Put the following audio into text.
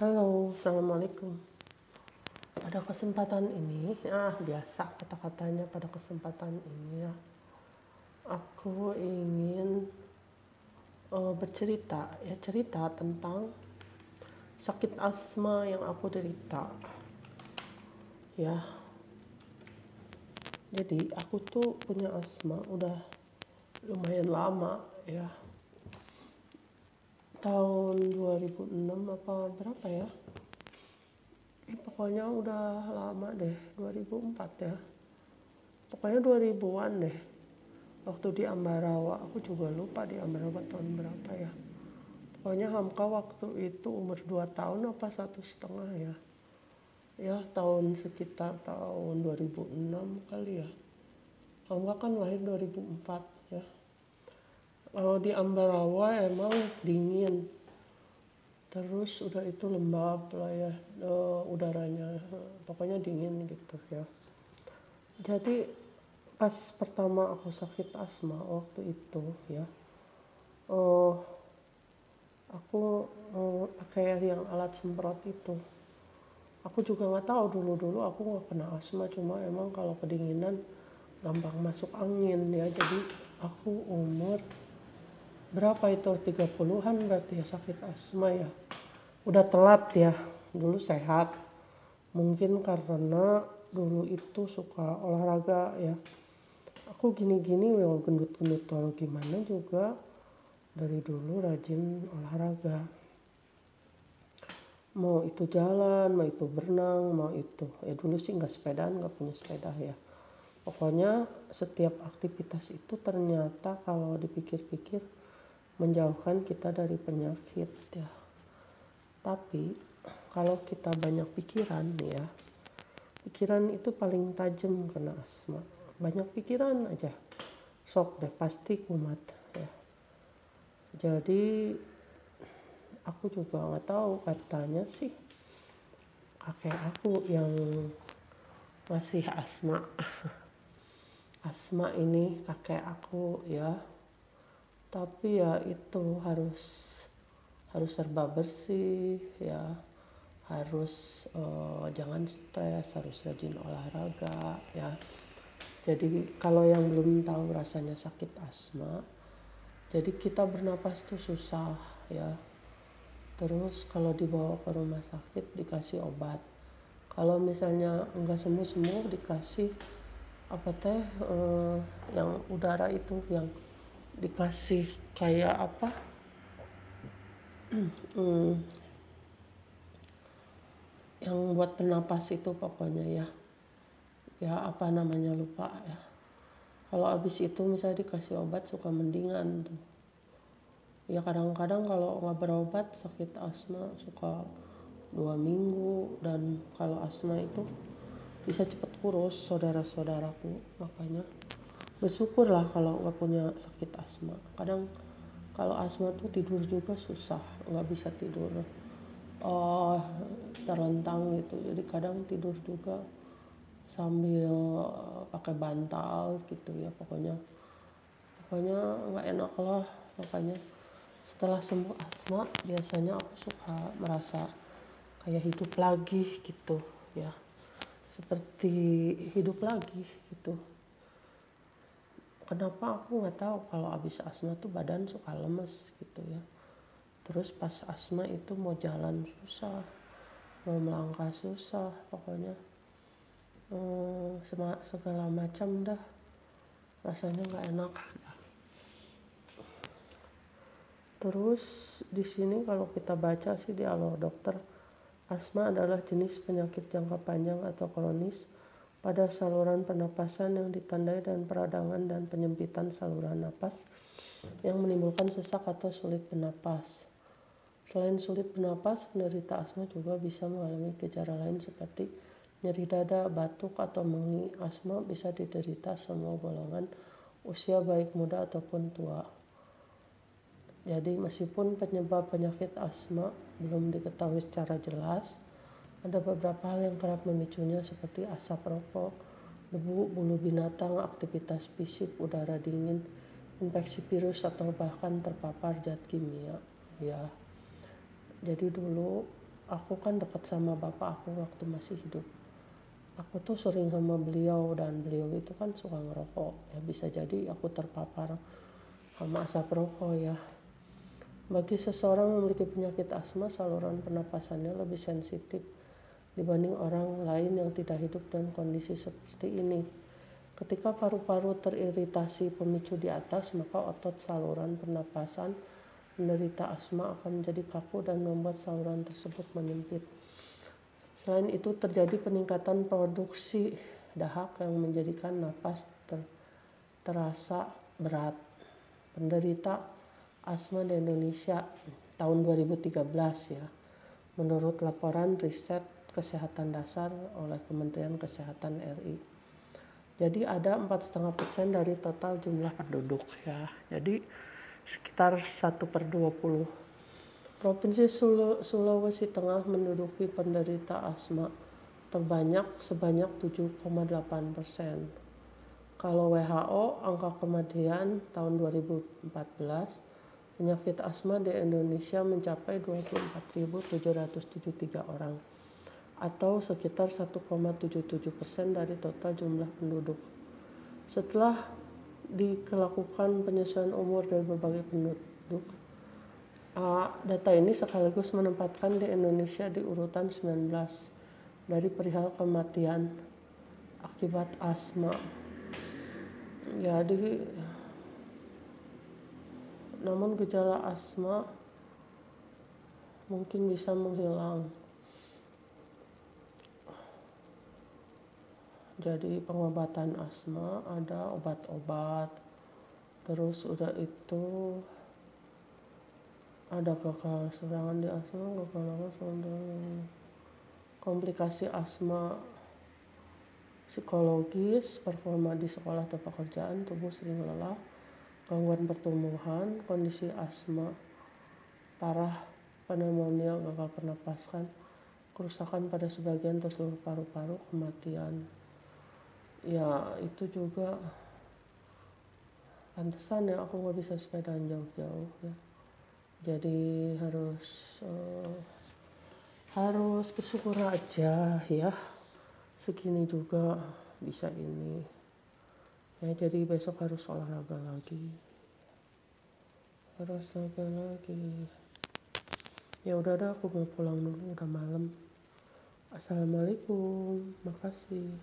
Halo, Assalamualaikum. Pada kesempatan ini, ah biasa kata-katanya pada kesempatan ini ya, aku ingin uh, bercerita, ya cerita tentang sakit asma yang aku derita. Ya, jadi aku tuh punya asma udah lumayan lama ya tahun 2006 apa berapa ya? Eh, pokoknya udah lama deh 2004 ya. Pokoknya 2000-an deh waktu di Ambarawa. Aku juga lupa di Ambarawa tahun berapa ya. Pokoknya Hamka waktu itu umur 2 tahun apa satu setengah ya. Ya tahun sekitar tahun 2006 kali ya. Hamka kan lahir 2004 ya kalau di Ambarawa emang dingin. Terus udah itu lembab lah ya uh, udaranya. Pokoknya dingin gitu ya. Jadi pas pertama aku sakit asma waktu itu ya uh, aku uh, pakai yang alat semprot itu. Aku juga nggak tahu dulu dulu aku nggak kena asma cuma emang kalau kedinginan gampang masuk angin ya. Jadi aku umur berapa itu? 30-an berarti ya sakit asma ya. Udah telat ya dulu sehat. Mungkin karena dulu itu suka olahraga ya. Aku gini-gini well gendut-gendut atau gimana juga dari dulu rajin olahraga. Mau itu jalan mau itu berenang mau itu. Ya dulu sih nggak sepedaan nggak punya sepeda ya. Pokoknya setiap aktivitas itu ternyata kalau dipikir-pikir menjauhkan kita dari penyakit ya. Tapi kalau kita banyak pikiran ya, pikiran itu paling tajam kena asma. Banyak pikiran aja, sok deh pasti kumat ya. Jadi aku juga nggak tahu katanya sih kakek aku yang masih asma asma ini kakek aku ya tapi ya itu harus harus serba bersih ya. Harus uh, jangan stres harus rajin olahraga ya. Jadi kalau yang belum tahu rasanya sakit asma jadi kita bernapas tuh susah ya. Terus kalau dibawa ke rumah sakit dikasih obat. Kalau misalnya enggak sembuh sembuh dikasih apa teh uh, yang udara itu yang dikasih kayak apa? Hmm, yang buat penapas itu pokoknya ya. Ya apa namanya lupa ya. Kalau habis itu misalnya dikasih obat suka mendingan tuh. Ya kadang-kadang kalau nggak berobat sakit asma suka dua minggu. Dan kalau asma itu bisa cepet kurus saudara-saudaraku makanya bersyukurlah kalau nggak punya sakit asma. Kadang kalau asma tuh tidur juga susah nggak bisa tidur oh terlentang gitu. Jadi kadang tidur juga sambil eh, pakai bantal gitu ya pokoknya. Pokoknya nggak enak lah makanya setelah sembuh asma biasanya aku suka merasa kayak hidup lagi gitu ya. Seperti hidup lagi gitu kenapa aku nggak tahu kalau habis asma tuh badan suka lemes gitu ya. Terus pas asma itu mau jalan susah mau melangkah susah pokoknya. Hmm, segala macam dah. Rasanya nggak enak. Terus di sini kalau kita baca sih di alur dokter asma adalah jenis penyakit jangka panjang atau kronis pada saluran pernapasan yang ditandai dan peradangan dan penyempitan saluran napas yang menimbulkan sesak atau sulit bernapas. Selain sulit bernapas, penderita asma juga bisa mengalami gejala lain seperti nyeri dada, batuk, atau mengi. Asma bisa diderita semua golongan usia baik muda ataupun tua. Jadi meskipun penyebab penyakit asma belum diketahui secara jelas, ada beberapa hal yang kerap memicunya seperti asap rokok, debu, bulu binatang, aktivitas fisik, udara dingin, infeksi virus atau bahkan terpapar zat kimia. Ya. Jadi dulu aku kan dekat sama bapak aku waktu masih hidup aku tuh sering sama beliau dan beliau itu kan suka ngerokok ya bisa jadi aku terpapar sama asap rokok ya bagi seseorang memiliki penyakit asma saluran pernapasannya lebih sensitif dibanding orang lain yang tidak hidup dan kondisi seperti ini ketika paru-paru teriritasi pemicu di atas maka otot saluran pernapasan penderita asma akan menjadi kaku dan membuat saluran tersebut menyempit Selain itu terjadi peningkatan produksi dahak yang menjadikan napas ter, terasa berat. Penderita asma di Indonesia tahun 2013 ya. Menurut laporan riset kesehatan dasar oleh Kementerian Kesehatan RI. Jadi ada 4,5 persen dari total jumlah penduduk ya. Jadi sekitar 1 per 20 Provinsi Sulawesi Tengah menduduki penderita asma terbanyak sebanyak 7,8 persen. Kalau WHO, angka kematian tahun 2014 penyakit asma di Indonesia mencapai 24.773 orang atau sekitar 1,77 persen dari total jumlah penduduk. Setelah dilakukan penyesuaian umur dari berbagai penduduk, data ini sekaligus menempatkan di Indonesia di urutan 19 dari perihal kematian akibat asma. Jadi, namun gejala asma mungkin bisa menghilang. Jadi pengobatan asma ada obat-obat, terus udah itu ada gagal serangan di asma gagal nafas komplikasi asma psikologis performa di sekolah atau pekerjaan tubuh sering lelah gangguan pertumbuhan kondisi asma parah pneumonia gagal pernapasan kerusakan pada sebagian atau seluruh paru-paru kematian ya itu juga pantesan ya aku nggak bisa sepedaan jauh-jauh ya. Jadi harus uh, harus bersyukur aja ya. Segini juga bisa ini. Ya jadi besok harus olahraga lagi. Harus olahraga lagi. Ya udah dah aku mau pulang dulu udah malam. Assalamualaikum makasih